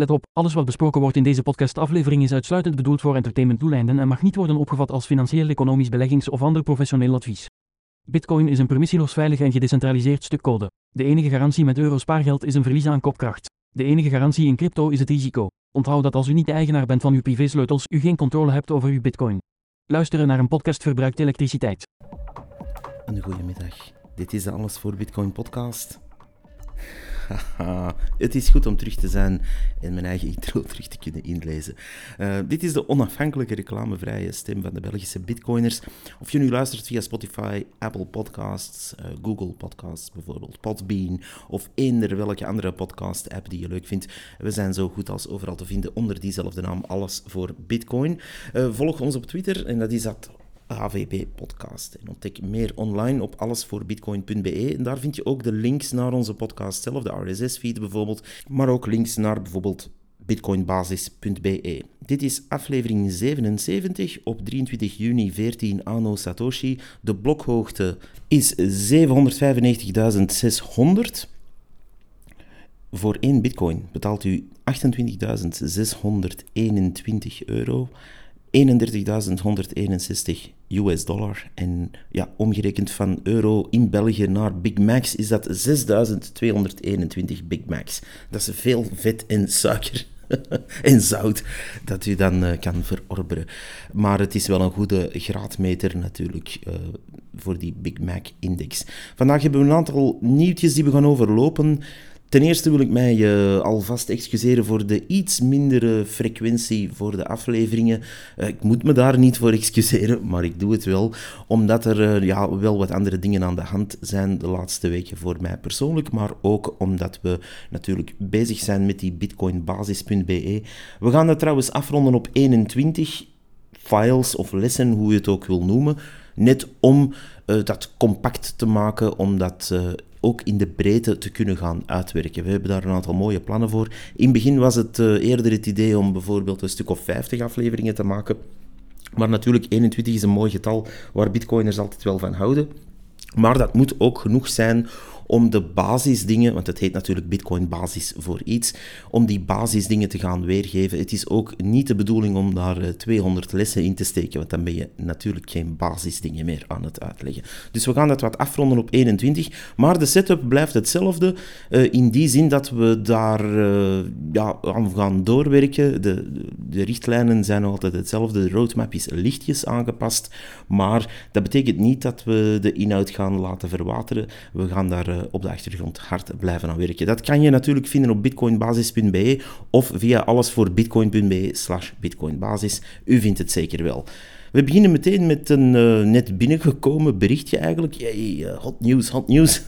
Let op, alles wat besproken wordt in deze podcastaflevering is uitsluitend bedoeld voor entertainmentdoeleinden en mag niet worden opgevat als financieel, economisch, beleggings- of ander professioneel advies. Bitcoin is een permissieloos veilig en gedecentraliseerd stuk code. De enige garantie met euro spaargeld is een verlies aan kopkracht. De enige garantie in crypto is het risico. Onthoud dat als u niet de eigenaar bent van uw privésleutels, u geen controle hebt over uw bitcoin. Luisteren naar een podcast verbruikt elektriciteit. Een goede middag. Dit is de Alles voor Bitcoin podcast. Het is goed om terug te zijn en mijn eigen intro terug te kunnen inlezen. Uh, dit is de onafhankelijke reclamevrije stem van de Belgische bitcoiners. Of je nu luistert via Spotify, Apple Podcasts, uh, Google Podcasts bijvoorbeeld, Podbean of eender welke andere podcast-app die je leuk vindt. We zijn zo goed als overal te vinden onder diezelfde naam, Alles voor Bitcoin. Uh, volg ons op Twitter en dat is dat HVB podcast. En ontdek meer online op allesvoorbitcoin.be. En daar vind je ook de links naar onze podcast zelf, de RSS-feed bijvoorbeeld, maar ook links naar bijvoorbeeld bitcoinbasis.be. Dit is aflevering 77 op 23 juni 14 anno Satoshi. De blokhoogte is 795.600. Voor één bitcoin betaalt u 28.621 euro. 31.161 US dollar. En ja, omgerekend van euro in België naar Big Macs is dat 6.221 Big Macs. Dat is veel vet en suiker en zout dat u dan uh, kan verorberen. Maar het is wel een goede graadmeter natuurlijk uh, voor die Big Mac index. Vandaag hebben we een aantal nieuwtjes die we gaan overlopen. Ten eerste wil ik mij uh, alvast excuseren voor de iets mindere frequentie voor de afleveringen. Uh, ik moet me daar niet voor excuseren, maar ik doe het wel, omdat er uh, ja, wel wat andere dingen aan de hand zijn de laatste weken voor mij persoonlijk, maar ook omdat we natuurlijk bezig zijn met die bitcoinbasis.be. We gaan dat trouwens afronden op 21 files of lessen, hoe je het ook wil noemen, net om dat compact te maken, om dat ook in de breedte te kunnen gaan uitwerken. We hebben daar een aantal mooie plannen voor. In het begin was het uh, eerder het idee om bijvoorbeeld een stuk of 50 afleveringen te maken. Maar natuurlijk, 21 is een mooi getal waar bitcoiners altijd wel van houden. Maar dat moet ook genoeg zijn om de basisdingen, want het heet natuurlijk Bitcoin basis voor iets, om die basisdingen te gaan weergeven. Het is ook niet de bedoeling om daar 200 eh, lessen in te steken, want dan ben je natuurlijk geen basisdingen meer aan het uitleggen. Dus we gaan dat wat afronden op 21, maar de setup blijft hetzelfde, uh, in die zin dat we daar uh, ja, aan gaan doorwerken. De, de richtlijnen zijn altijd hetzelfde, de roadmap is lichtjes aangepast, maar dat betekent niet dat we de inhoud gaan laten verwateren. We gaan daar op de achtergrond hard blijven aan werken. Dat kan je natuurlijk vinden op bitcoinbasis.be of via allesvoorbitcoin.be slash bitcoinbasis. U vindt het zeker wel. We beginnen meteen met een uh, net binnengekomen berichtje eigenlijk. Yay, uh, hot news, hot news.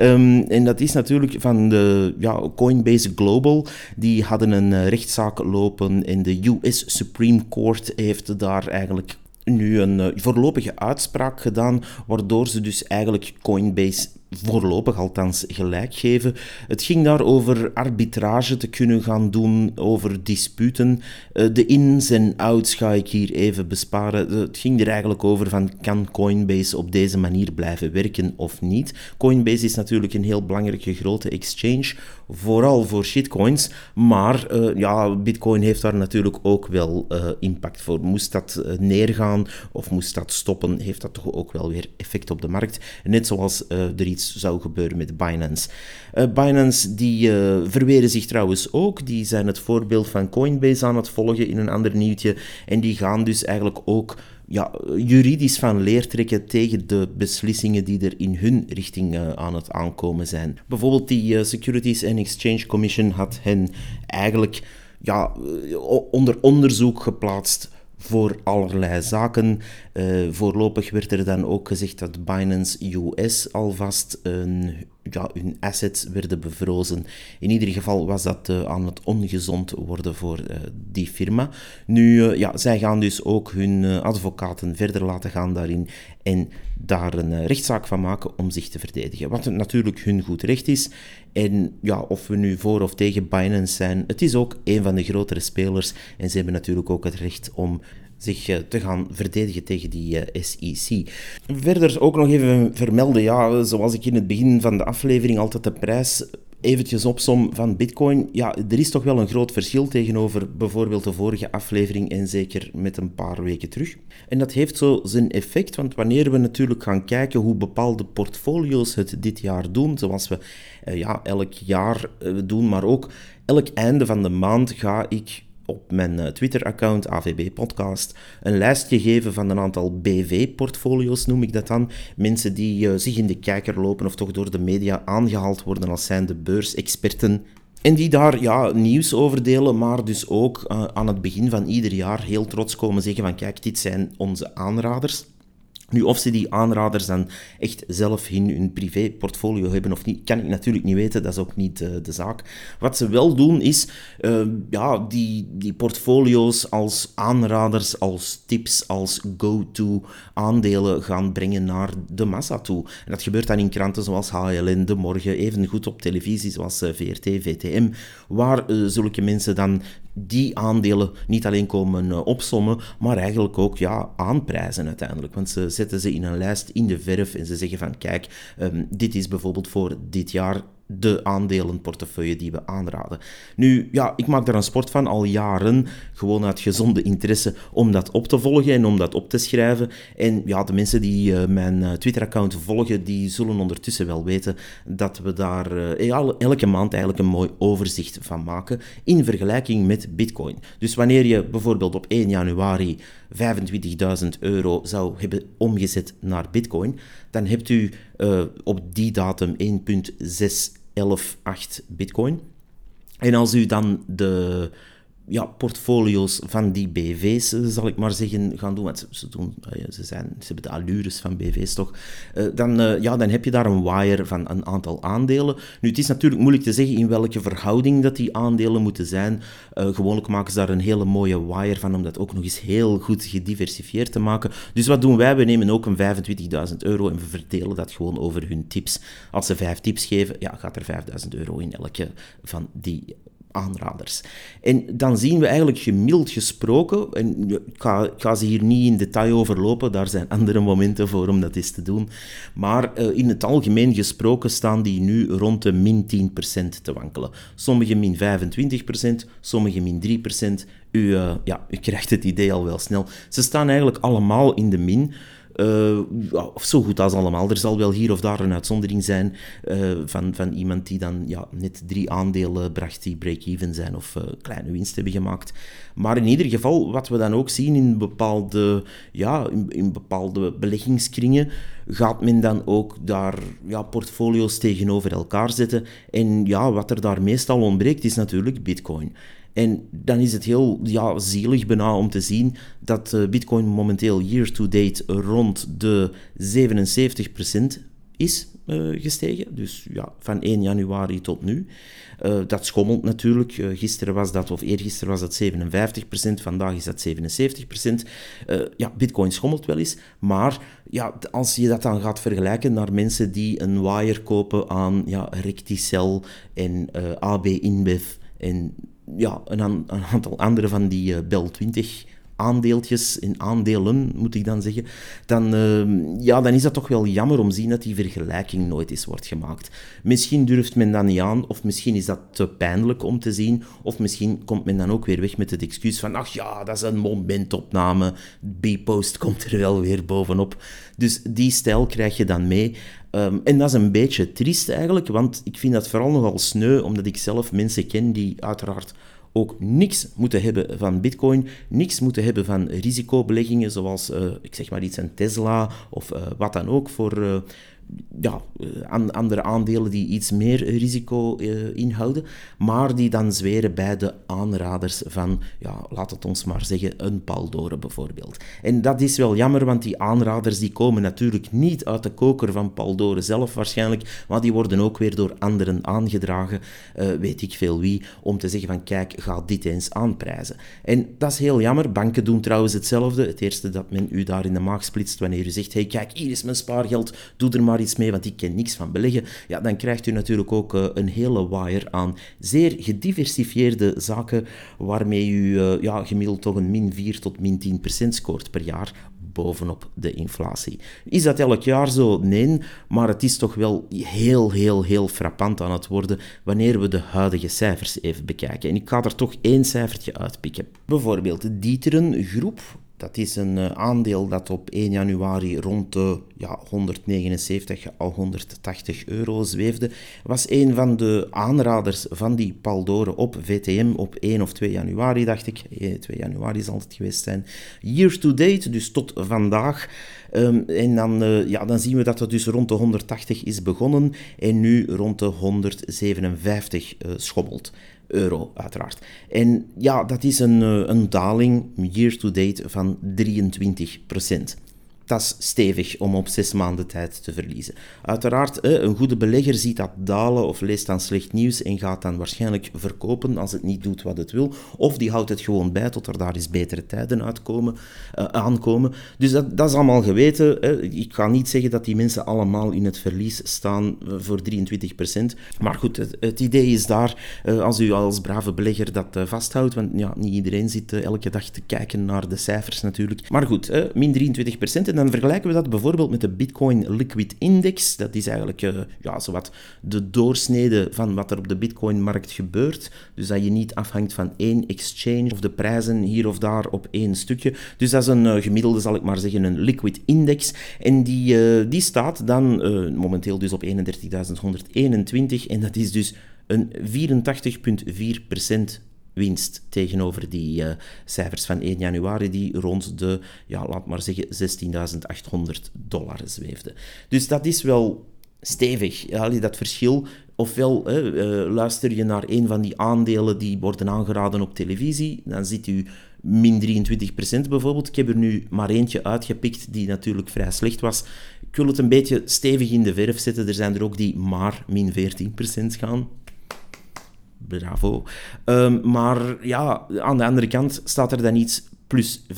um, en dat is natuurlijk van de ja, Coinbase Global. Die hadden een rechtszaak lopen en de US Supreme Court heeft daar eigenlijk nu een voorlopige uitspraak gedaan, waardoor ze dus eigenlijk Coinbase voorlopig althans gelijk geven. Het ging daar over arbitrage te kunnen gaan doen, over disputen. Eh, de ins en outs ga ik hier even besparen. Het ging er eigenlijk over van kan Coinbase op deze manier blijven werken of niet. Coinbase is natuurlijk een heel belangrijke grote exchange, vooral voor shitcoins, maar uh, ja, bitcoin heeft daar natuurlijk ook wel impact voor. Moest dat neergaan of moest dat stoppen, heeft dat toch ook wel weer effect op de markt. Net zoals er iets zou gebeuren met Binance. Uh, Binance die uh, verweren zich trouwens ook. Die zijn het voorbeeld van Coinbase aan het volgen in een ander nieuwtje. En die gaan dus eigenlijk ook ja, juridisch van leer trekken tegen de beslissingen die er in hun richting uh, aan het aankomen zijn. Bijvoorbeeld die Securities and Exchange Commission had hen eigenlijk ja, onder onderzoek geplaatst voor allerlei zaken. Uh, voorlopig werd er dan ook gezegd dat Binance US alvast een ja, hun assets werden bevrozen. In ieder geval was dat uh, aan het ongezond worden voor uh, die firma. Nu, ja, zij gaan dus ook hun advocaten verder laten gaan daarin en daar een rechtszaak van maken om zich te verdedigen. Wat natuurlijk hun goed recht is. En ja, of we nu voor of tegen Binance zijn, het is ook een van de grotere spelers en ze hebben natuurlijk ook het recht om zich eh, te gaan verdedigen tegen die eh, SEC. Verder ook nog even vermelden, ja, zoals ik in het begin van de aflevering altijd de prijs eventjes opsom van Bitcoin. Ja, er is toch wel een groot verschil tegenover bijvoorbeeld de vorige aflevering en zeker met een paar weken terug. En dat heeft zo zijn effect, want wanneer we natuurlijk gaan kijken hoe bepaalde portfolio's het dit jaar doen, zoals we eh, ja, elk jaar eh, doen, maar ook elk einde van de maand ga ik op mijn eh, Twitter-account, AVB Podcast, een lijstje geven van een aantal BV-portfolio's, noem ik dat dan. Mensen die uh, zich in de kijker lopen of toch door de media aangehaald worden als zijn de beursexperten. En die daar ja, nieuws over delen, maar dus ook uh, aan het begin van ieder jaar heel trots komen zeggen van kijk, dit zijn onze aanraders. Nu, of ze die aanraders dan echt zelf in hun privé-portfolio hebben of niet, kan ik natuurlijk niet weten. Dat is ook niet uh, de zaak. Wat ze wel doen, is uh, ja, die, die portfolio's als aanraders, als tips, als go-to aandelen gaan brengen naar de massa toe. En dat gebeurt dan in kranten zoals HLN, De Morgen, even goed op televisie zoals uh, VRT, VTM, waar zulke mensen dan die aandelen niet alleen komen uh, opsommen, maar eigenlijk ook ja, aanprijzen uiteindelijk. Want ze zetten ze in een lijst in de verf en ze zeggen van kijk, um, dit is bijvoorbeeld voor dit jaar de aandelenportefeuille die we aanraden. Nu, ja, ik maak daar een sport van al jaren, gewoon uit gezonde interesse, om dat op te volgen en om dat op te schrijven. En ja, de mensen die uh, mijn uh, Twitter-account volgen, die zullen ondertussen wel weten dat we daar uh, elke maand eigenlijk een mooi overzicht van maken in vergelijking met Bitcoin. Dus wanneer je bijvoorbeeld op 1 januari 25.000 euro zou hebben omgezet naar Bitcoin, dan hebt u op die datum 1.6118 Bitcoin. En als u dan de ja, portfolio's van die BV's, eh, zal ik maar zeggen, gaan doen. Want ze, doen, eh, ze, zijn, ze hebben de allures van BV's toch. Uh, dan, ja, dan heb je daar een wire van een aantal aandelen. Nu, het is natuurlijk moeilijk te zeggen in welke verhouding dat die aandelen moeten zijn. gewoonlijk maken ze daar een hele mooie wire van, om dat ook nog eens heel goed gediversifieerd te maken. Dus wat doen wij? We nemen ook een 25.000 euro en we verdelen dat gewoon over hun tips. Als ze vijf tips geven, ja, gaat er 5.000 euro in elke van die aanraders. En dan zien we eigenlijk gemiddeld gesproken, en ik ga, ga, ze hier niet in detail overlopen, daar zijn andere momenten voor om dat eens te doen, maar uh, in het algemeen gesproken staan die nu rond de min 10% te wankelen. Sommige min 25%, sommige min 3%. U, uh, ja, u krijgt het idee al wel snel. Ze staan eigenlijk allemaal in de min. Uh, of zo goed als allemaal. Er zal wel hier of daar een uitzondering zijn uh, van, van iemand die dan ja, net drie aandelen bracht die break-even zijn of uh, kleine winst hebben gemaakt. Maar in ieder geval, wat we dan ook zien in bepaalde, ja, in, in bepaalde beleggingskringen, gaat men dan ook daar ja, portfolio's tegenover elkaar zetten. En ja, wat er daar meestal ontbreekt, is natuurlijk bitcoin. En dan is het heel ja, zielig bijna om te zien dat uh, Bitcoin momenteel year-to-date rond de 77% is uh, gestegen. Dus ja, van 1 januari tot nu. Uh, dat schommelt natuurlijk. Gisteren was dat, of eergisteren was dat 57%, vandaag is dat 77%. ja, Bitcoin schommelt wel eens. Maar ja, als je dat dan gaat vergelijken naar mensen die een wire kopen aan ja, Recticel en AB InBev en ja, een, een, aantal andere van die uh, Bel 20 aandeeltjes, in aandelen moet ik dan zeggen, dan, uh, ja, dan is dat toch wel jammer om te zien dat die vergelijking nooit eens wordt gemaakt. Misschien durft men dat niet aan, of misschien is dat te pijnlijk om te zien, of misschien komt men dan ook weer weg met het excuus van, ach ja, dat is een momentopname, B-post komt er wel weer bovenop. Dus die stijl krijg je dan mee. Um, en dat is een beetje triest eigenlijk, want ik vind dat vooral nogal sneu, omdat ik zelf mensen ken die uiteraard ook niks moeten hebben van bitcoin, niks moeten hebben van risicobeleggingen, zoals, uh, ik zeg maar iets, een Tesla of uh, wat dan ook, voor uh, ja, eh, andere aandelen die iets meer risico uh, inhouden, maar die dan zweren bij de aanraders van, ja, laat het ons maar zeggen, een Paldore bijvoorbeeld. En dat is wel jammer, want die aanraders die komen natuurlijk niet uit de koker van Paldore zelf waarschijnlijk, maar die worden ook weer door anderen aangedragen, uh, weet ik veel wie, om te zeggen van, kijk, ga dit eens aanprijzen. En dat is heel jammer. Banken doen trouwens hetzelfde. Het eerste dat men u daar in de maag splitst wanneer u zegt, hey, kijk, hier is mijn spaargeld, doe er maar iets mee, want ik ken niks van beleggen, ja, dan krijgt u natuurlijk ook uh, een hele wire aan zeer gediversifieerde zaken, waarmee u uh, ja, gemiddeld toch een min 4 tot min 10 procent scoort per jaar bovenop de inflatie. Is dat elk jaar zo? Nee, maar het is toch wel heel, heel, heel frappant aan het worden wanneer we de huidige cijfers even bekijken. En ik ga er toch één cijfertje uitpikken. Bijvoorbeeld de Dieteren Groep, dat is een eh, aandeel dat op 1 januari rond de ja, 179 à 180 euro zweefde. Was een van de aanraders van die Paldoren op VTM op 1 of 2 januari, dacht ik. 2 eh, januari zal het geweest zijn. Year to date, dus tot vandaag. Um, en dan, uh, ja, dan zien we dat het dus rond de 180 is begonnen en nu rond de 157 uh, schommelt euro, uiteraard. En ja, dat is een, eh, een daling year-to-date van 23 procent dat is stevig om op zes maanden tijd te verliezen. Uiteraard, een goede belegger ziet dat dalen of leest dan slecht nieuws en gaat dan waarschijnlijk verkopen als het niet doet wat het wil. Of die houdt het gewoon bij tot er daar eens betere tijden uitkomen, uh, aankomen. Dus dat, dat is allemaal geweten. Ik ga niet zeggen dat die mensen allemaal in het verlies staan eh, voor 23%. Maar goed, het, idee is daar, uh, als u als brave belegger dat vasthoudt, want ja, niet iedereen zit elke dag te kijken naar de cijfers natuurlijk. Maar goed, min 23% en dan vergelijken we dat bijvoorbeeld met de Bitcoin Liquid Index. Dat is eigenlijk uh, ja, zowat de doorsnede van wat er op de Bitcoin-markt gebeurt. Dus dat je niet afhangt van één exchange of de prijzen hier of daar op één stukje. Dus dat is een uh, gemiddelde, zal ik maar zeggen, een Liquid Index. En die, uh, die staat dan momenteel dus op 31.121. En dat is dus een 84,4% winst tegenover die uh, cijfers van 1 januari, die rond de, ja, laat maar zeggen, 16.800 dollar zweefde. Dus dat is wel stevig, ja, dat verschil. Ofwel uh, luister je naar een van die aandelen die worden aangeraden op televisie, dan ziet u min 23% bijvoorbeeld. Ik heb er nu maar eentje uitgepikt die natuurlijk vrij slecht was. Ik wil het een beetje stevig in de verf zetten. Er zijn er ook die maar min 14% gaan bravo. Um, maar ja, aan de andere kant staat er dan iets plus 85%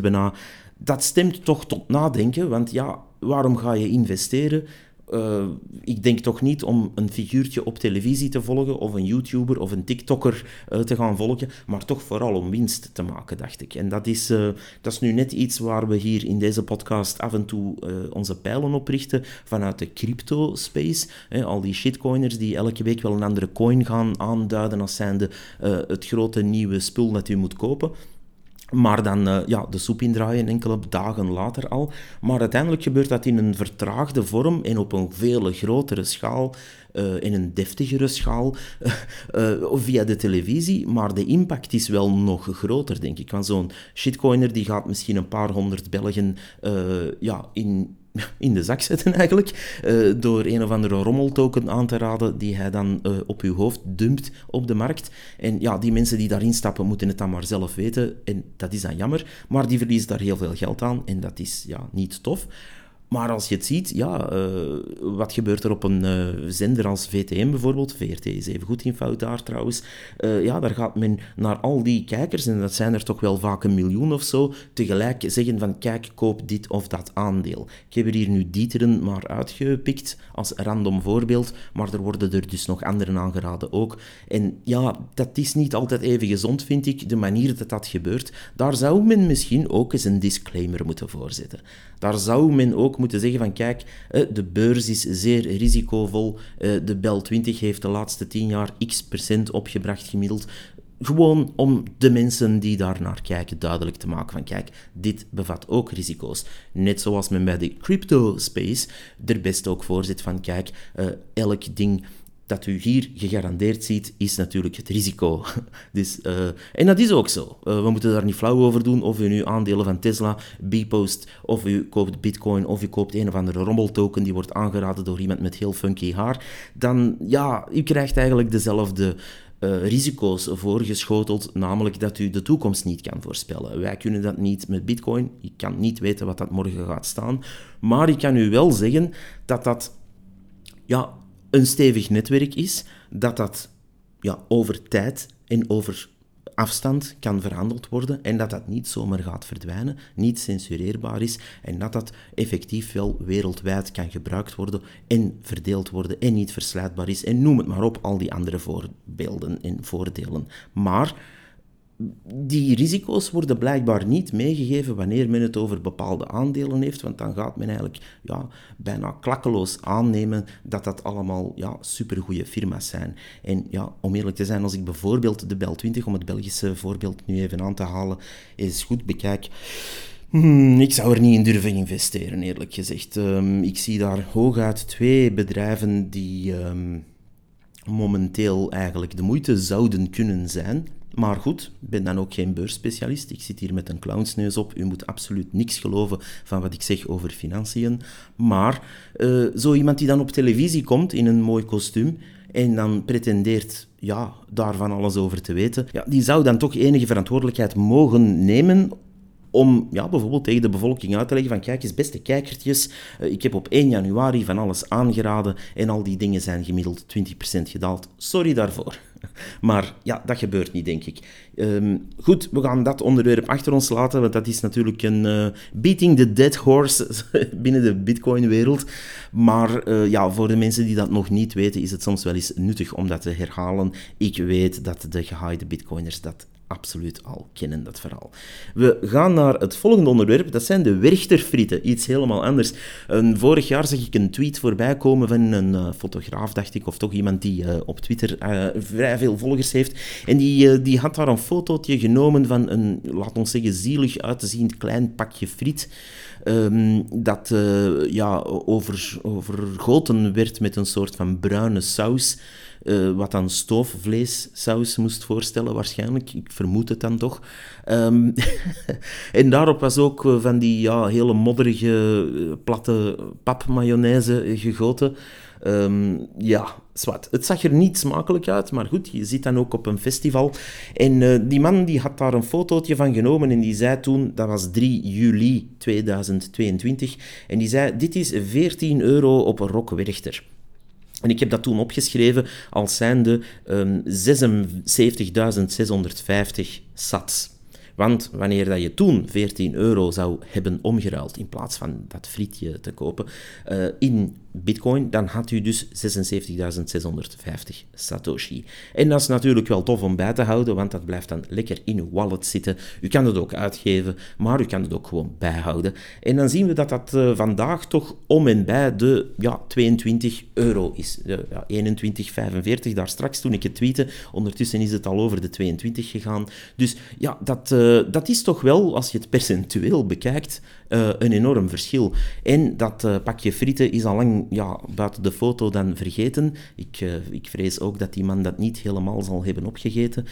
bijna. Dat stemt toch tot nadenken, want ja, waarom ga je investeren uh, ik denk toch niet om een figuurtje op televisie te volgen, of een YouTuber of een TikToker uh, te gaan volgen, maar toch vooral om winst te maken, dacht ik. En dat is, uh, dat is nu net iets waar we hier in deze podcast af en toe onze pijlen op richten vanuit de crypto-space. al die shitcoiners die elke week wel een andere coin gaan aanduiden als zijnde het grote nieuwe spul dat u moet kopen. Maar dan uh, ja, de soep indraaien enkele dagen later al. Maar uiteindelijk gebeurt dat in een vertraagde vorm en op een veel grotere schaal, uh, in een deftigere schaal, uh, via de televisie. Maar de impact is wel nog groter, denk ik. Want zo'n shitcoiner die gaat misschien een paar honderd Belgen ja, in in de zak zetten eigenlijk, uh, door een of andere rommeltoken aan te raden die hij dan uh, op uw hoofd dumpt op de markt. En ja, die mensen die daarin stappen moeten het dan maar zelf weten en dat is dan jammer, maar die verliezen daar heel veel geld aan en dat is ja, niet tof. Maar als je het ziet, ja, uh, wat gebeurt er op een uh, zender als VTM bijvoorbeeld? VRT is even goed in fout daar trouwens. Uh, ja, daar gaat men naar al die kijkers, en dat zijn er toch wel vaak een miljoen of zo, tegelijk zeggen van kijk, koop dit of dat aandeel. Ik heb er hier nu Dieteren maar uitgepikt als random voorbeeld, maar er worden er dus nog anderen aangeraden ook. En ja, dat is niet altijd even gezond, vind ik, de manier dat dat gebeurt. Daar zou men misschien ook eens een disclaimer moeten voorzetten. Daar zou men ook moeten zeggen van kijk, de beurs is zeer risicovol. De Bel 20 heeft de laatste 10 jaar x procent opgebracht gemiddeld. Gewoon om de mensen die daar naar kijken duidelijk te maken van kijk, dit bevat ook risico's. Net zoals men bij de crypto space er best ook voor zit van kijk, elk ding dat u hier gegarandeerd ziet, is natuurlijk het risico. Dus, uh, en dat is ook zo. Uh, we moeten daar niet flauw over doen of u nu aandelen van Tesla, Bpost, of u koopt bitcoin, of u koopt een of andere rommeltoken die wordt aangeraden door iemand met heel funky haar. Dan, ja, u krijgt eigenlijk dezelfde uh, risico's voorgeschoteld, namelijk dat u de toekomst niet kan voorspellen. Wij kunnen dat niet met Bitcoin. Je kan niet weten wat dat morgen gaat staan. Maar ik kan u wel zeggen dat dat ja, een stevig netwerk is, dat dat ja, over tijd en over afstand kan verhandeld worden en dat dat niet zomaar gaat verdwijnen, niet censureerbaar is en dat dat effectief wel wereldwijd kan gebruikt worden en verdeeld worden en niet verslijtbaar is en noem het maar op, al die andere voorbeelden en voordelen. Maar die risico's worden blijkbaar niet meegegeven wanneer men het over bepaalde aandelen heeft, want dan gaat men eigenlijk ja, bijna klakkeloos aannemen dat dat allemaal ja, supergoeie firma's zijn. En ja, om eerlijk te zijn, als ik bijvoorbeeld de Bel 20, om het Belgische voorbeeld nu even aan te halen, eens goed bekijk, Hmm, ik zou er niet in durven investeren, eerlijk gezegd. Um, ik zie daar hooguit twee bedrijven die um, momenteel eigenlijk de moeite zouden kunnen zijn. Maar goed, ik ben dan ook geen beursspecialist. Ik zit hier met een clownsneus op. U moet absoluut niks geloven van wat ik zeg over financiën. Maar uh, zo iemand die dan op televisie komt in een mooi kostuum en dan pretendeert ja, daar van alles over te weten, ja, die zou dan toch enige verantwoordelijkheid mogen nemen om ja, bijvoorbeeld tegen de bevolking uit te leggen van kijk eens beste kijkertjes, eh, ik heb op 1 januari van alles aangeraden en al die dingen zijn gemiddeld 20% gedaald. Sorry daarvoor. Maar ja, dat gebeurt niet, denk ik. Um, goed, we gaan dat onderwerp achter ons laten, want dat is natuurlijk een uh, beating the dead horse binnen de Bitcoin-wereld. Maar uh, ja, voor de mensen die dat nog niet weten, is het soms wel eens nuttig om dat te herhalen. Ik weet dat de gehaaide Bitcoiners dat absoluut al kennen, dat verhaal. We gaan naar het volgende onderwerp, dat zijn de Werchterfrieten. Iets helemaal anders. Vorig jaar zag ik een tweet voorbij komen van een uh, fotograaf, dacht ik, of toch iemand die uh, op Twitter uh, vrij veel volgers heeft. En die, die had daar een fotootje genomen van een, laat ons zeggen, zielig uitziend klein pakje friet. Um, dat ja, over, overgoten werd met een soort van bruine saus. Uh, wat dan stoofvleessaus moest voorstellen, waarschijnlijk. Ik vermoed het dan toch. Um, en daarop was ook eh, van die ja, hele modderige, eh, platte papmayonaise gegoten. Um, ja, zwart. Het zag er niet smakelijk uit, maar goed, je zit dan ook op een festival. En die man die had daar een fotootje van genomen en die zei toen, dat was 3 juli 2022, en die zei, dit is 14 euro op een rokwerchter. En ik heb dat toen opgeschreven als zijnde um, 76.650 sats. Want wanneer dat je toen 14 euro zou hebben omgeruild in plaats van dat frietje te kopen uh, in bitcoin, dan had u dus 76.650 satoshi. En dat is natuurlijk wel tof om bij te houden, want dat blijft dan lekker in uw wallet zitten. U kan het ook uitgeven, maar u kan het ook gewoon bijhouden. En dan zien we dat dat uh, vandaag toch om en bij de ja, 22 euro is. Ja, 21,45 daar straks toen ik het tweette. Ondertussen is het al over de 22 gegaan. Dus ja, dat, uh, dat is toch wel, als je het percentueel bekijkt, een enorm verschil. En dat pakje frieten is al lang ja, buiten de foto dan vergeten. Ik, uh, ik vrees ook dat die man dat niet helemaal zal hebben opgegeten.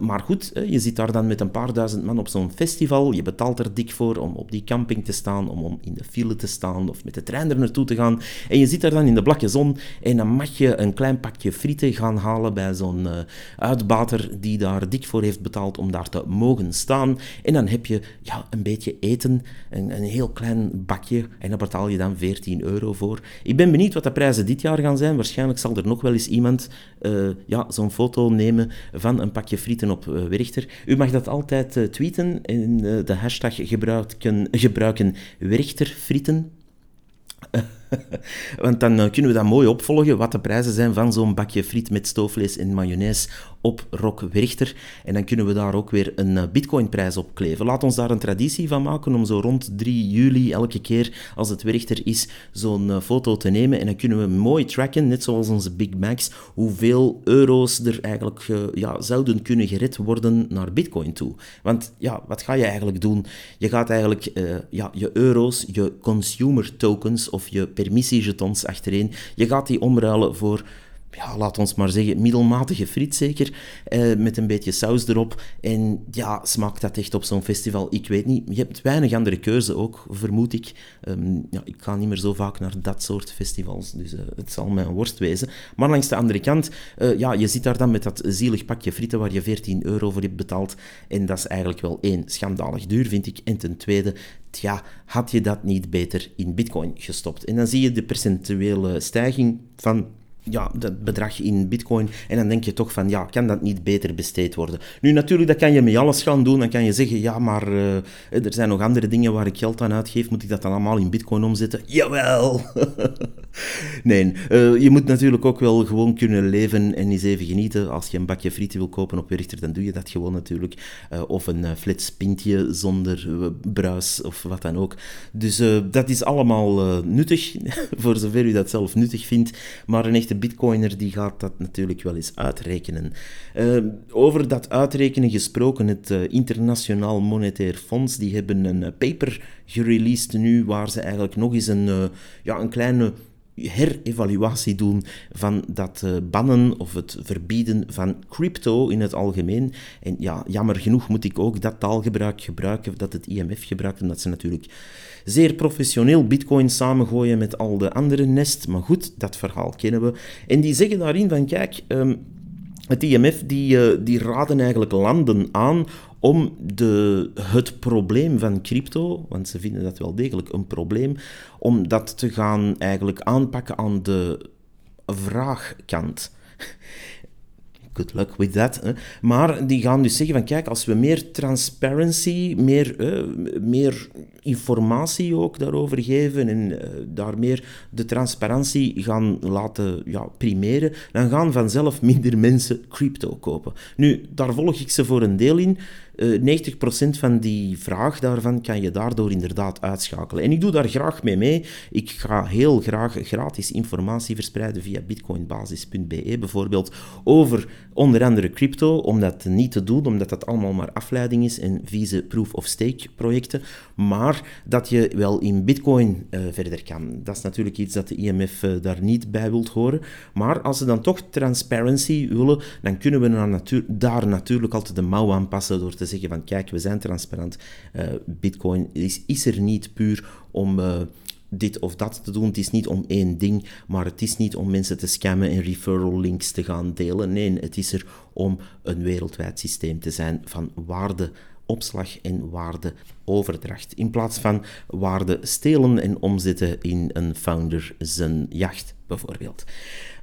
Maar goed, je zit daar dan met een paar duizend man op zo'n festival. Je betaalt er dik voor om op die camping te staan, om, om in de file te staan of met de trein er naartoe te gaan. En je zit daar dan in de blakke zon en dan mag je een klein pakje frieten gaan halen bij zo'n uitbater die daar dik voor heeft betaald om daar te mogen staan. En dan heb je ja, een beetje eten, een, een heel klein bakje en daar betaal je dan 14 euro voor. Ik ben benieuwd wat de prijzen dit jaar gaan zijn. Waarschijnlijk zal er nog wel eens iemand uh, ja, zo'n foto nemen van een pakje frieten op uh, Werchter. U mag dat altijd uh, tweeten en de hashtag gebruiken, gebruiken Werchterfrieten. Want dan kunnen we dat mooi opvolgen, wat de prijzen zijn van zo'n bakje friet met stoofvlees en mayonaise op Rock Werchter. En dan kunnen we daar ook weer een eh, bitcoinprijs op kleven. Laat ons daar een traditie van maken om zo rond 3 juli elke keer als het Werchter is zo'n uh, foto te nemen. En dan kunnen we mooi tracken, net zoals onze Big Macs, hoeveel euro's er eigenlijk ja, zouden kunnen gered worden naar bitcoin toe. Want ja, wat ga je eigenlijk doen? Je gaat eigenlijk ja, je euro's, je consumer tokens of je permissiejetons achtereen, je gaat die omruilen voor ja, laat ons maar zeggen, middelmatige friet zeker, eh, met een beetje saus erop. En ja, smaakt dat echt op zo'n festival? Ik weet niet. Je hebt weinig andere keuze ook, vermoed ik. Um, ja, ik ga niet meer zo vaak naar dat soort festivals, dus uh, het zal mijn worst wezen. Maar langs de andere kant, uh, ja, je zit daar dan met dat zielig pakje frieten waar je 14 euro voor hebt betaald. En dat is eigenlijk wel één, schandalig duur, vind ik. En ten tweede, tja, had je dat niet beter in bitcoin gestopt? En dan zie je de percentuele stijging van ja, dat bedrag in bitcoin. En dan denk je toch van, ja, kan dat niet beter besteed worden? Nu, natuurlijk, dat kan je met alles gaan doen. Dan kan je zeggen, ja, maar uh, er zijn nog andere dingen waar ik geld aan uitgeef. Moet ik dat dan allemaal in bitcoin omzetten? Jawel! nee, uh, je moet natuurlijk ook wel gewoon kunnen leven en eens even genieten. Als je een bakje frieten wil kopen op Werchter, dan doe je dat gewoon natuurlijk. Uh, of een flits pintje zonder bruis of wat dan ook. Dus dat is allemaal nuttig, voor zover u dat zelf nuttig vindt. Maar een echte bitcoiner die gaat dat natuurlijk wel eens uitrekenen. Uh, over dat uitrekenen gesproken, het uh, Internationaal Monetair Fonds, die hebben een uh, paper gereleased nu, waar ze eigenlijk nog eens een, ja, een kleine herevaluatie doen van dat bannen of het verbieden van crypto in het algemeen. En ja, jammer genoeg moet ik ook dat taalgebruik gebruiken dat het IMF gebruikt, omdat ze natuurlijk zeer professioneel bitcoin samengooien met al de andere nest. Maar goed, dat verhaal kennen we. En die zeggen daarin van, kijk, um, het IMF die, uh, die raden eigenlijk landen aan om de, het probleem van crypto, want ze vinden dat wel degelijk een probleem, om dat te gaan eigenlijk aanpakken aan de vraagkant good luck with that. Maar die gaan dus zeggen van kijk, als we meer transparency, meer, meer informatie ook daarover geven en uh, daar meer de transparantie gaan laten ja, primeren, dan gaan vanzelf minder mensen crypto kopen. Nu, daar volg ik ze voor een deel in. 90% eh, van die vraag daarvan kan je daardoor inderdaad uitschakelen. En ik doe daar graag mee mee. Ik ga heel graag gratis informatie verspreiden via bitcoinbasis.be bijvoorbeeld over onder andere crypto, om dat niet te doen, omdat dat allemaal maar afleiding is en vieze proof-of-stake projecten, maar dat je wel in bitcoin uh, verder kan. Dat is natuurlijk iets dat de IMF eh, daar niet bij wilt horen, maar als ze dan toch transparency willen, dan kunnen we daar natuurlijk altijd de mouw aanpassen door te zeggen van kijk, we zijn transparant, uh, bitcoin is, is er niet puur om dit of dat te doen. Het is niet om één ding, maar het is niet om mensen te scammen en referral links te gaan delen. Nee, het is er om een wereldwijd systeem te zijn van waardeopslag en waardeoverdracht. In plaats van waarde stelen en omzetten in een founder zijn jacht, bijvoorbeeld.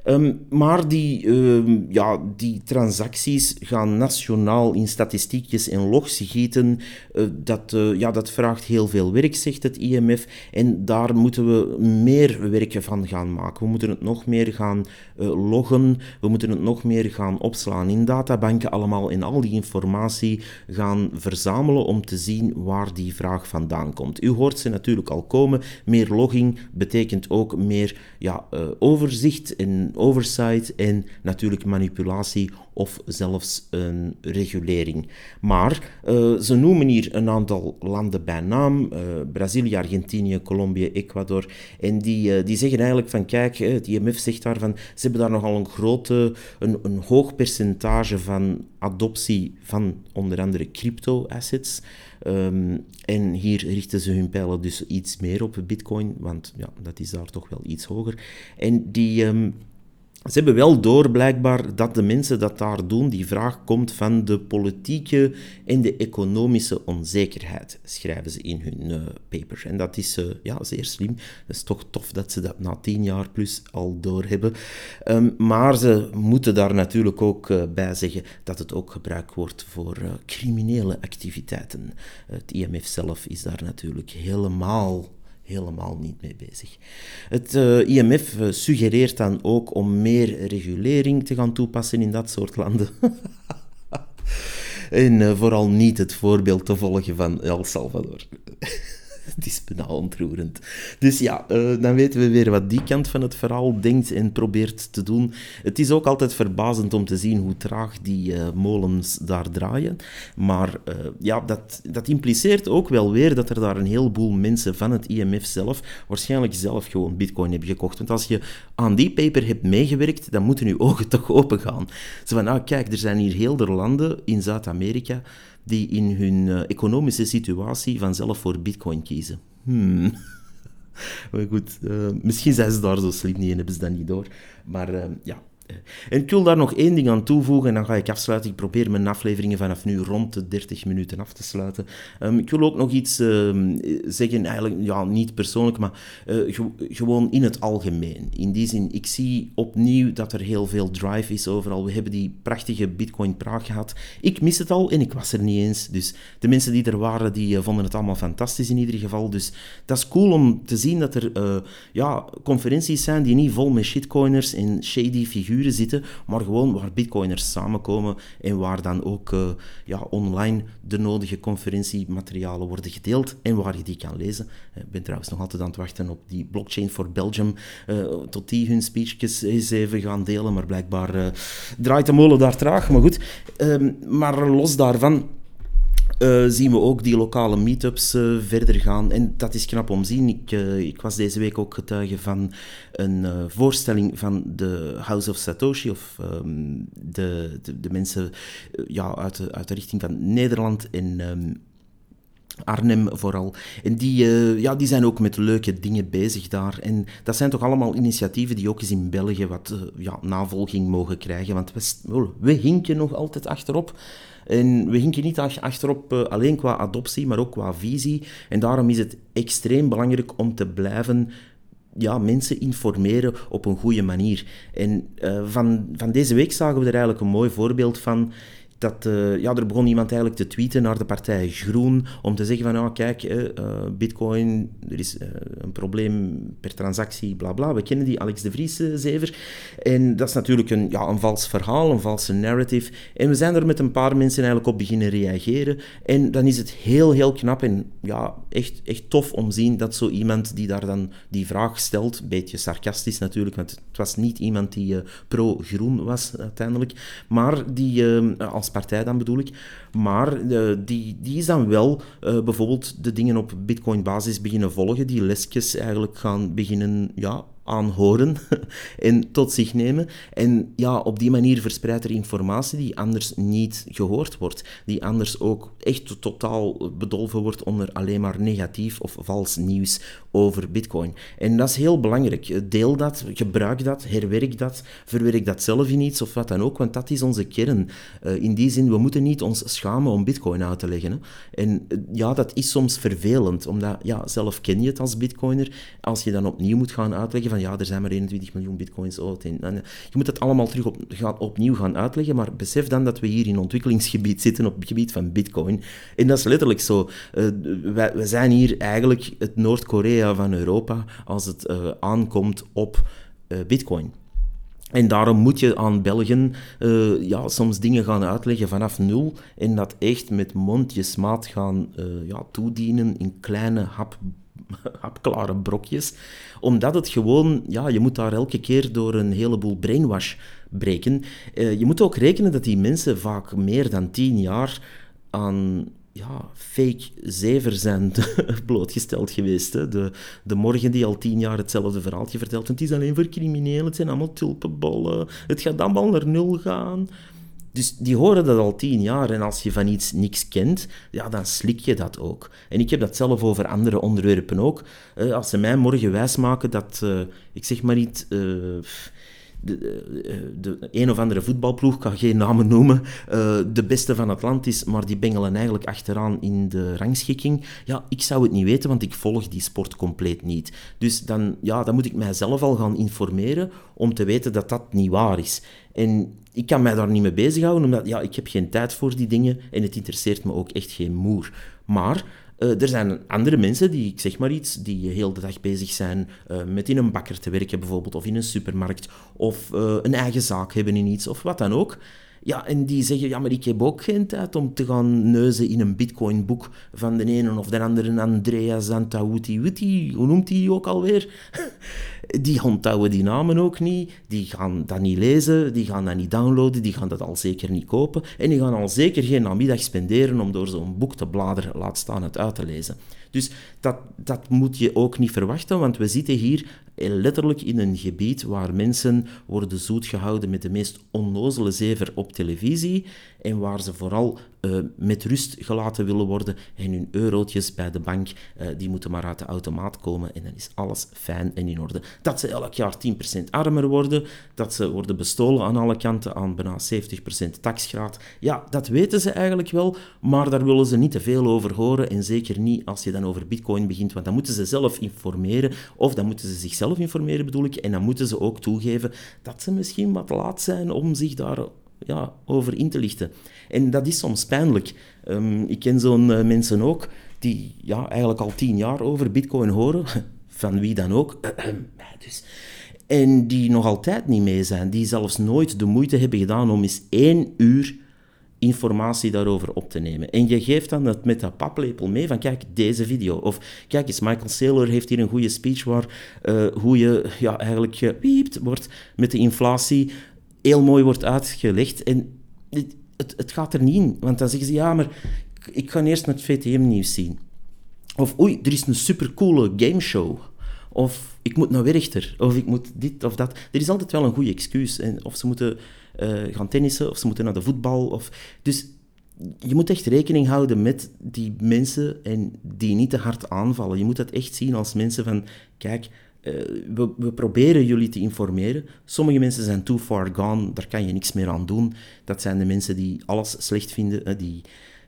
Ehm, maar die, um, ja, die transacties gaan nationaal in statistiekjes en logs gieten. Uh, dat, uh, ja, dat vraagt heel veel werk, zegt het IMF. En daar moeten we meer werk van gaan maken. We moeten het nog meer gaan uh, loggen. We moeten het nog meer gaan opslaan in databanken allemaal. En al die informatie gaan verzamelen om te zien waar die vraag vandaan komt. U hoort ze natuurlijk al komen. Meer logging betekent ook meer ja, overzicht en oversight en natuurlijk manipulatie of zelfs een regulering. Maar uh, ze noemen hier een aantal landen bij naam: uh, Brazilië, Argentinië, Colombia, Ecuador. En die, uh, die zeggen eigenlijk van: kijk, het IMF zegt daarvan, ze hebben daar nogal een grote, een, een hoog percentage van adoptie van onder andere crypto-assets. Um, en hier richten ze hun pijlen dus iets meer op Bitcoin, want ja, dat is daar toch wel iets hoger. En die. Um, ze hebben wel door, blijkbaar, dat de mensen dat daar doen, die vraag komt van de politieke en de economische onzekerheid, schrijven ze in hun uh, paper. En dat is uh, ja, zeer slim. Het is toch tof dat ze dat na tien jaar plus al doorhebben. Um, maar ze moeten daar natuurlijk ook uh, bij zeggen dat het ook gebruikt wordt voor criminele activiteiten. Het IMF zelf is daar natuurlijk helemaal helemaal niet mee bezig. Het eh, IMF eh, suggereert dan ook om meer regulering te gaan toepassen in dat soort landen. en uh, vooral niet het voorbeeld te volgen van El Salvador. het is bijna ontroerend. Dus ja, uh, dan weten we weer wat die kant van het verhaal denkt en probeert te doen. Het is ook altijd verbazend om te zien hoe traag die uh, molens daar draaien. Maar uh, ja, dat, dat impliceert ook wel weer dat er daar een heleboel mensen van het IMF zelf waarschijnlijk zelf gewoon bitcoin hebben gekocht. Want als je aan die paper hebt meegewerkt, dan moeten je ogen toch open gaan. Zo van, nou kijk, er zijn hier heel veel landen in Zuid-Amerika die in hun uh, economische situatie vanzelf voor bitcoin kiezen. Hmm. maar goed, uh, misschien zijn ze daar zo slim niet en hebben ze dat niet door. Maar uh, ja, En ik wil daar nog één ding aan toevoegen en dan ga ik afsluiten. Ik probeer mijn afleveringen vanaf nu rond de 30 minuten af te sluiten. Um, ik wil ook nog iets uh, zeggen, eigenlijk ja, niet persoonlijk, maar ge gewoon in het algemeen. In die zin, ik zie opnieuw dat er heel veel drive is overal. We hebben die prachtige Bitcoin-praag gehad. Ik mis het al en ik was er niet eens. Dus de mensen die er waren, die uh, vonden het allemaal fantastisch in ieder geval. Dus dat is cool om te zien dat er ja, conferenties zijn die niet vol met shitcoiners en shady figuren zitten, maar gewoon waar bitcoiners samenkomen en waar dan ook uh, ja, online de nodige conferentiematerialen worden gedeeld en waar je die kan lezen. Ik ben trouwens nog altijd aan het wachten op die Blockchain for Belgium, uh, tot die hun speechjes eens even gaan delen, maar blijkbaar draait de molen daar traag. Maar goed, um, maar los daarvan uh, zien we ook die lokale meetups uh, verder gaan. En dat is knap om te zien. Ik, uh, ik was deze week ook getuige van een voorstelling van de House of Satoshi, of um, de, de, de, mensen ja, uit, de, uit de richting van Nederland en um, Arnhem vooral. En die, uh, ja, die zijn ook met leuke dingen bezig daar. En dat zijn toch allemaal initiatieven die ook eens in België wat uh, ja, navolging mogen krijgen. Want we, we hinken nog altijd achterop. En we hinken niet achterop uh, alleen qua adoptie, maar ook qua visie. En daarom is het extreem belangrijk om te blijven ja, mensen informeren op een goede manier. En van, van deze week zagen we er eigenlijk een mooi voorbeeld van dat uh, ja, er begon iemand eigenlijk te tweeten naar de partij Groen om te zeggen van, ja, kijk, uh, bitcoin, er is een probleem per transactie, bla bla. We kennen die Alex de Vries-zever. en dat is natuurlijk een, ja, een vals verhaal, een valse narrative. En we zijn er met een paar mensen eigenlijk op beginnen reageren. En dan is het heel, heel knap en ja, echt, echt tof om te zien dat zo iemand die daar dan die vraag stelt, een beetje sarcastisch natuurlijk, want het was niet iemand die pro-groen was uiteindelijk, maar die als partij dan bedoel ik. Maar uh, die, die is dan wel uh, bijvoorbeeld de dingen op bitcoin-basis beginnen volgen, die lesjes eigenlijk gaan beginnen ja, aanhoren en tot zich nemen. En ja, op die manier verspreidt er informatie die anders niet gehoord wordt, die anders ook echt totaal bedolven wordt onder alleen maar negatief of vals nieuws over Bitcoin. En dat is heel belangrijk. Deel dat, gebruik dat, herwerk dat, verwerk dat zelf in iets of wat dan ook, want dat is onze kern. Uh, in die zin, we moeten niet ons schamen om Bitcoin uit te leggen. En uh, ja, dat is soms vervelend, omdat ja, zelf ken je het als Bitcoiner. Als je dan opnieuw moet gaan uitleggen van ja, er zijn maar 21 miljoen Bitcoins. En, je moet het allemaal terug op, gaan, opnieuw gaan uitleggen, maar besef dan dat we hier in ontwikkelingsgebied zitten op het gebied van Bitcoin. En dat is letterlijk zo. Wij, we zijn hier eigenlijk het Noord-Korea van Europa als het uh, aankomt op uh, bitcoin. En daarom moet je aan Belgen ja, soms dingen gaan uitleggen vanaf nul en dat echt met mondjesmaat gaan ja, toedienen in kleine hap, hapklare brokjes. Omdat het gewoon, ja, je moet daar elke keer door een heleboel brainwash breken. je moet ook rekenen dat die mensen vaak meer dan tien jaar aan ja, fake zever zijn blootgesteld geweest. Hè. De, de morgen die al tien jaar hetzelfde verhaaltje vertelt. Het is alleen voor criminelen, het zijn allemaal tulpenbollen. Het gaat allemaal naar nul gaan. Dus die horen dat al tien jaar en als je van iets niks kent, ja, dan slik je dat ook. En ik heb dat zelf over andere onderwerpen ook. Als ze mij morgen wijsmaken dat, uh, ik zeg maar niet... Uh, de, de, een of andere voetbalploeg, kan geen namen noemen, uh, de beste van het land is, maar die bengelen eigenlijk achteraan in de rangschikking. Ja, ik zou het niet weten, want ik volg die sport compleet niet. Dus dan, ja, dan moet ik mijzelf al gaan informeren om te weten dat dat niet waar is. En ik kan mij daar niet mee bezighouden, omdat ja, ik heb geen tijd voor die dingen en het interesseert me ook echt geen moer. Maar uh, er zijn andere mensen die, ik zeg maar iets, die heel de dag bezig zijn uh, met in een bakker te werken bijvoorbeeld, of in een supermarkt, of uh, een eigen zaak hebben in iets, of wat dan ook. Ja, en die zeggen, ja, maar ik heb ook geen tijd om te gaan neuzen in een bitcoinboek van de ene of de andere Andrea Zantawuti, hoe noemt hij ook alweer? die onthouden die namen ook niet, die gaan dat niet lezen, die gaan dat niet downloaden, die gaan dat al zeker niet kopen en die gaan al zeker geen namiddag spenderen om door zo'n boek te bladeren, laat staan het uit te lezen. Dus dat, dat moet je ook niet verwachten, want we zitten hier letterlijk in een gebied waar mensen worden zoet gehouden met de meest onnozele zever op televisie en waar ze vooral uh, met rust gelaten willen worden en hun eurotjes bij de bank, uh, die moeten maar uit de automaat komen en dan is alles fijn en in orde. Dat ze elk jaar 10% armer worden, dat ze worden bestolen aan alle kanten aan bijna 70% taxgraad. Ja, dat weten ze eigenlijk wel, maar daar willen ze niet te veel over horen en zeker niet als je over bitcoin begint, want dan moeten ze zelf informeren of dan moeten ze zichzelf informeren bedoel ik en dan moeten ze ook toegeven dat ze misschien wat laat zijn om zich daar ja, over in te lichten. En dat is soms pijnlijk. Um, ik ken zo'n uh, mensen ook die ja, eigenlijk al tien jaar over bitcoin horen, van wie dan ook. dus. En die nog altijd niet mee zijn, die zelfs nooit de moeite hebben gedaan om eens één uur informatie daarover op te nemen. En je geeft dan dat met dat paplepel mee van kijk, deze video. Of kijk eens, Michael Saylor heeft hier een goede speech waar uh, hoe je ja, eigenlijk gepiept wordt met de inflatie heel mooi wordt uitgelegd. En het, het, het, gaat er niet in, want dan zeggen ze, ja, maar ik ga eerst het VTM-nieuws zien. Of, oei, er is een supercoole gameshow. Of, ik moet naar Werchter. Of, ik moet dit of dat. Er is altijd wel een goede excuus. En of ze moeten uh, gaan tennissen, of ze moeten naar de voetbal. Of, dus je moet echt rekening houden met die mensen en die niet te hard aanvallen. Je moet dat echt zien als mensen van, kijk, uh, we, we, proberen jullie te informeren. Sommige mensen zijn too far gone, daar kan je niks meer aan doen. Dat zijn de mensen die alles slecht vinden, die,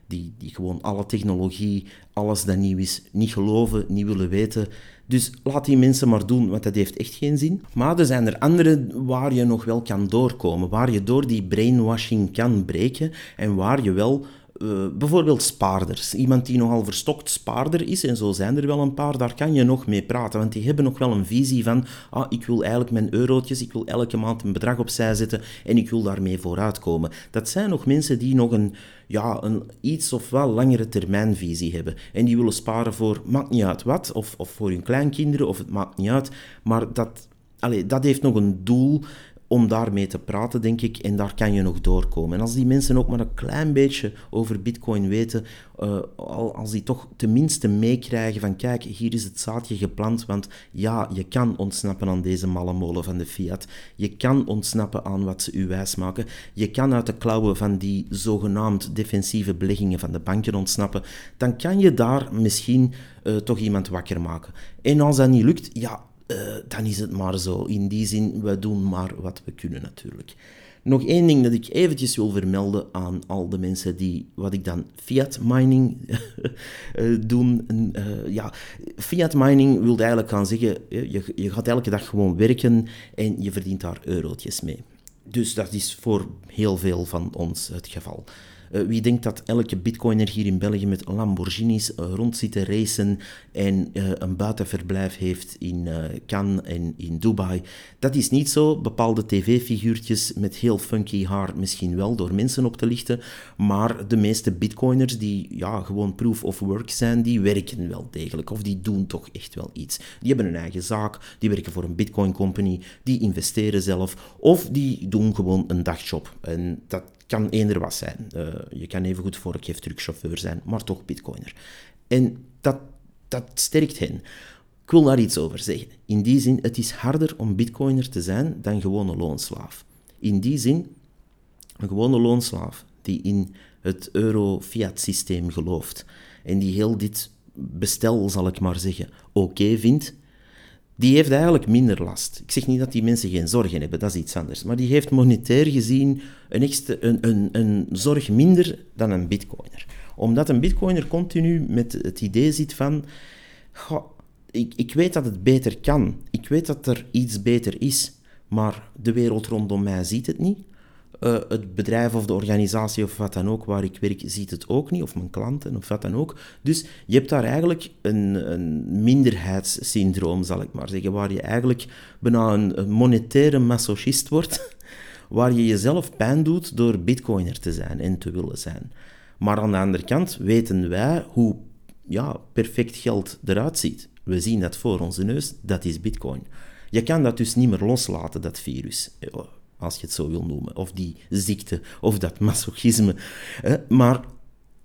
die, die gewoon alle technologie, alles dat nieuw is, niet geloven, niet willen weten. Dus laat die mensen maar doen, want dat heeft echt geen zin. Maar er zijn er anderen waar je nog wel kan doorkomen, waar je door die brainwashing kan breken en waar je wel uh, bijvoorbeeld spaarders. Iemand die nogal verstokt spaarder is, en zo zijn er wel een paar, daar kan je nog mee praten. Want die hebben nog wel een visie van, ah, ik wil eigenlijk mijn eurotjes, ik wil elke maand een bedrag opzij zetten en ik wil daarmee vooruitkomen. Dat zijn nog mensen die nog een, ja, een iets of wel langere termijnvisie hebben. En die willen sparen voor, maakt niet uit wat, of, of voor hun kleinkinderen, of het maakt niet uit. Maar dat, allez, dat heeft nog een doel om daarmee te praten, denk ik, en daar kan je nog doorkomen. En als die mensen ook maar een klein beetje over Bitcoin weten, uh, als die toch tenminste meekrijgen van kijk, hier is het zaadje geplant, want ja, je kan ontsnappen aan deze malle molen van de fiat, je kan ontsnappen aan wat ze u wijsmaken, je kan uit de klauwen van die zogenaamd defensieve beleggingen van de banken ontsnappen, dan kan je daar misschien uh, toch iemand wakker maken. En als dat niet lukt, ja, uh, dan is het maar zo. In die zin, we doen maar wat we kunnen natuurlijk. Nog één ding dat ik eventjes wil vermelden aan al de mensen die, wat ik dan fiat mining uh, doen. Uh, ja, fiat mining wil eigenlijk gaan zeggen, je, je gaat elke dag gewoon werken en je verdient daar eurotjes mee. Dus dat is voor heel veel van ons het geval. Uh, wie denkt dat elke bitcoiner hier in België met Lamborghinis uh, rond zit te racen en uh, een buitenverblijf heeft in Cannes en in Dubai? Dat is niet zo. Bepaalde tv-figuurtjes met heel funky haar misschien wel door mensen op te lichten, maar de meeste bitcoiners die ja, gewoon proof of work zijn, die werken wel degelijk of die doen toch echt wel iets. Die hebben een eigen zaak, die werken voor een bitcoin company, die investeren zelf of die doen gewoon een dagjob. En dat kan eender wat zijn. Uh, je kan even goed truckchauffeur zijn, maar toch bitcoiner. En dat, dat sterkt hen. Ik wil daar iets over zeggen. In die zin, het is harder om bitcoiner te zijn dan gewone loonslaaf. In die zin, een gewone loonslaaf die in het euro-fiat-systeem gelooft en die heel dit bestel, zal ik maar zeggen, oké vindt, die heeft eigenlijk minder last. Ik zeg niet dat die mensen geen zorgen hebben, dat is iets anders. Maar die heeft monetair gezien een, een, een, een zorg minder dan een bitcoiner. Omdat een bitcoiner continu met het idee zit van... ik, ik weet dat het beter kan. Ik weet dat er iets beter is. Maar de wereld rondom mij ziet het niet. Uh, het bedrijf of de organisatie of wat dan ook waar ik werk ziet het ook niet, of mijn klanten of wat dan ook. Dus je hebt daar eigenlijk een, een minderheidssyndroom, zal ik maar zeggen, waar je eigenlijk bijna een, een monetaire masochist wordt, waar je jezelf pijn doet door bitcoiner te zijn en te willen zijn. Maar aan de andere kant weten wij hoe ja, perfect geld eruit ziet. We zien dat voor onze neus, dat is bitcoin. Je kan dat dus niet meer loslaten, dat virus als je het zo wil noemen, of die ziekte, of dat masochisme. Maar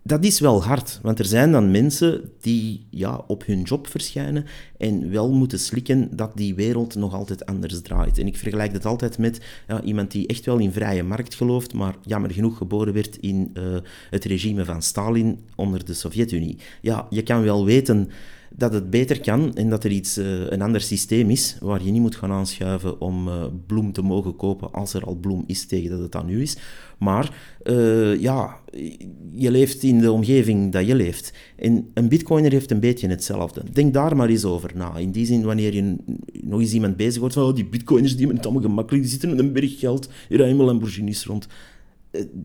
dat is wel hard, want er zijn dan mensen die ja, op hun job verschijnen en wel moeten slikken dat die wereld nog altijd anders draait. En ik vergelijk dat altijd met ja, iemand die echt wel in vrije markt gelooft, maar jammer genoeg geboren werd in uh, het regime van Stalin onder de Sovjet-Unie. Ja, je kan wel weten dat het beter kan en dat er iets, uh, een ander systeem is waar je niet moet gaan aanschuiven om uh, bloem te mogen kopen als er al bloem is tegen dat het dan nu is. Maar uh, ja, je leeft in de omgeving dat je leeft. En een bitcoiner heeft een beetje hetzelfde. Denk daar maar eens over na. In die zin, wanneer je nog eens iemand bezig wordt van oh, die bitcoiners die hebben het allemaal gemakkelijk, die zitten met een berg geld, die rijden Lamborghinis rond.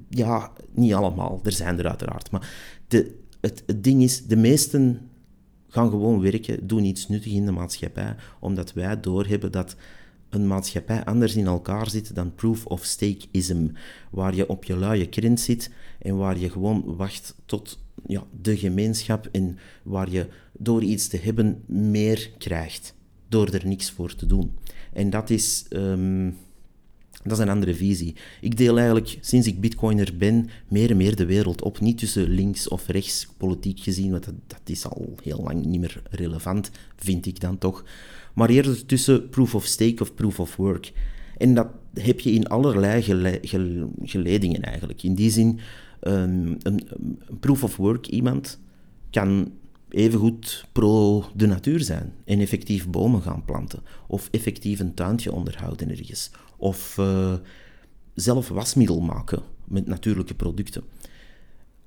ja, niet allemaal. Er zijn er uiteraard. Maar de, het, het ding is, de meesten gaan gewoon werken, doen iets nuttigs in de maatschappij, omdat wij doorhebben dat een maatschappij anders in elkaar zit dan proof of stakeism, waar je op je luie krent zit en waar je gewoon wacht tot ja, de gemeenschap en waar je door iets te hebben meer krijgt, door er niks voor te doen. En dat is... Um, dat is een andere visie. Ik deel eigenlijk, sinds ik bitcoiner ben, meer en meer de wereld op. Niet tussen links of rechts, politiek gezien, want dat, dat is al heel lang niet meer relevant, vind ik dan toch. Maar eerder tussen proof of stake of proof of work. En dat heb je in allerlei geledingen eigenlijk. In die zin, um, een, een proof of work iemand kan evengoed pro de natuur zijn en effectief bomen gaan planten. Of effectief een tuintje onderhouden ergens. Of uh, zelf wasmiddel maken met natuurlijke producten.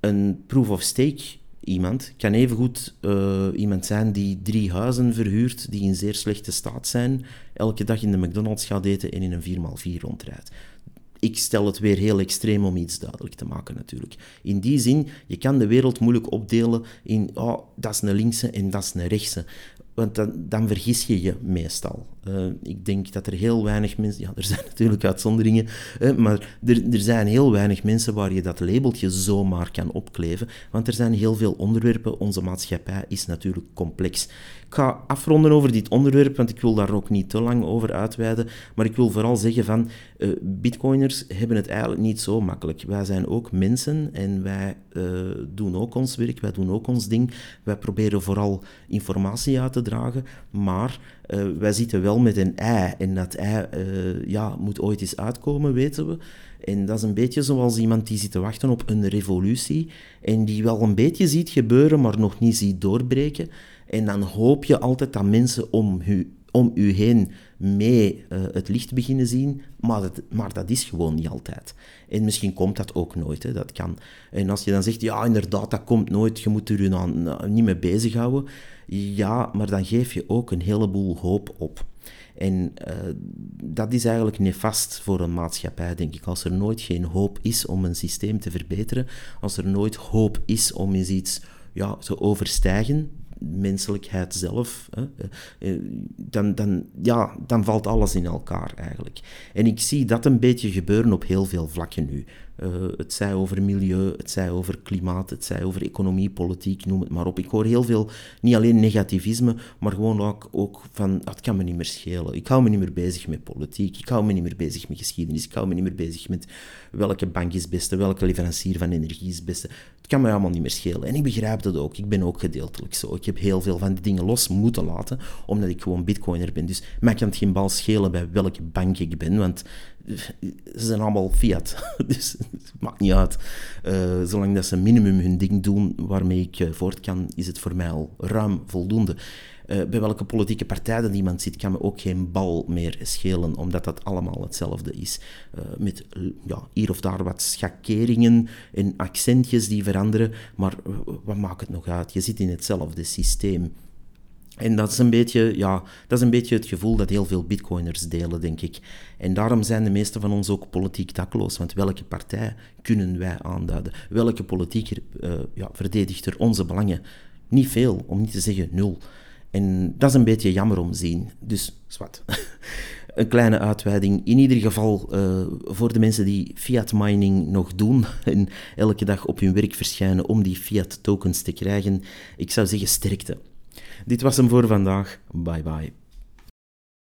Een proof of stake iemand kan evengoed uh, iemand zijn die drie huizen verhuurt die in zeer slechte staat zijn, elke dag in de McDonald's gaat eten en in een 4x4 rondrijdt ik stel het weer heel extreem om iets duidelijk te maken natuurlijk. In die zin, je kan de wereld moeilijk opdelen in oh, dat is een linkse en dat is een rechtse. Want dan, dan vergis je je meestal. Uh, ik denk dat er heel weinig mensen... Ja, er zijn natuurlijk uitzonderingen, maar er, er zijn heel weinig mensen waar je dat labeltje zomaar kan opkleven. Want er zijn heel veel onderwerpen. Onze maatschappij is natuurlijk complex. Ik ga afronden over dit onderwerp, want ik wil daar ook niet te lang over uitweiden. Maar ik wil vooral zeggen van, uh, bitcoiners hebben het eigenlijk niet zo makkelijk. Wij zijn ook mensen en wij doen ook ons werk, wij doen ook ons ding. Wij proberen vooral informatie uit te dragen, maar wij zitten wel met een ei en dat ei ja, moet ooit eens uitkomen, weten we. En dat is een beetje zoals iemand die zit te wachten op een revolutie en die wel een beetje ziet gebeuren, maar nog niet ziet doorbreken. En dan hoop je altijd dat mensen om u, om u heen mee uh, het licht beginnen zien, maar dat, maar dat is gewoon niet altijd. En misschien komt dat ook nooit, hè, dat kan. En als je dan zegt, ja, inderdaad, dat komt nooit, je moet er je dan uh, niet mee bezighouden. Ja, maar dan geef je ook een heleboel hoop op. En uh, dat is eigenlijk nefast voor een maatschappij, denk ik. Als er nooit geen hoop is om een systeem te verbeteren, als er nooit hoop is om eens iets ja, te overstijgen, menselijkheid zelf, hè, eh, eh, dan, dan, ja, dan valt alles in elkaar eigenlijk. En ik zie dat een beetje gebeuren op heel veel vlakken nu. Uh, het zij over milieu, het zij over klimaat, het zij over economie, politiek, noem het maar op. Ik hoor heel veel, niet alleen negativisme, maar gewoon ook, ook van, dat kan me niet meer schelen. Ik hou me niet meer bezig met politiek, ik hou me niet meer bezig met geschiedenis, ik hou me niet meer bezig met welke bank is het beste, welke leverancier van energie is het beste. Het kan me allemaal niet meer schelen. En ik begrijp dat ook, ik ben ook gedeeltelijk zo. Ik heb heel veel van die dingen los moeten laten, omdat ik gewoon bitcoiner ben. Dus mij kan het geen bal schelen bij welke bank ik ben, want ze zijn allemaal fiat. dus het maakt niet uit. Uh, zolang dat ze minimum hun ding doen waarmee ik uh, voort kan, is het voor mij al ruim voldoende. Uh, bij welke politieke partij dat iemand zit, kan me ook geen bal meer schelen, omdat dat allemaal hetzelfde is. met ja, hier of daar wat schakeringen en accentjes die veranderen, maar wat maakt het nog uit? Je zit in hetzelfde systeem. En dat is, een beetje, ja, dat is een beetje het gevoel dat heel veel bitcoiners delen, denk ik. En daarom zijn de meeste van ons ook politiek dakloos. Want welke partij kunnen wij aanduiden? Welke politieker uh, ja, verdedigt er onze belangen? Niet veel, om niet te zeggen nul. En dat is een beetje jammer om te zien. Dus, zwart. een kleine uitweiding. In ieder geval uh, voor de mensen die fiat mining nog doen en elke dag op hun werk verschijnen om die fiat tokens te krijgen. Ik zou zeggen sterkte. Dit was hem voor vandaag. Bye bye.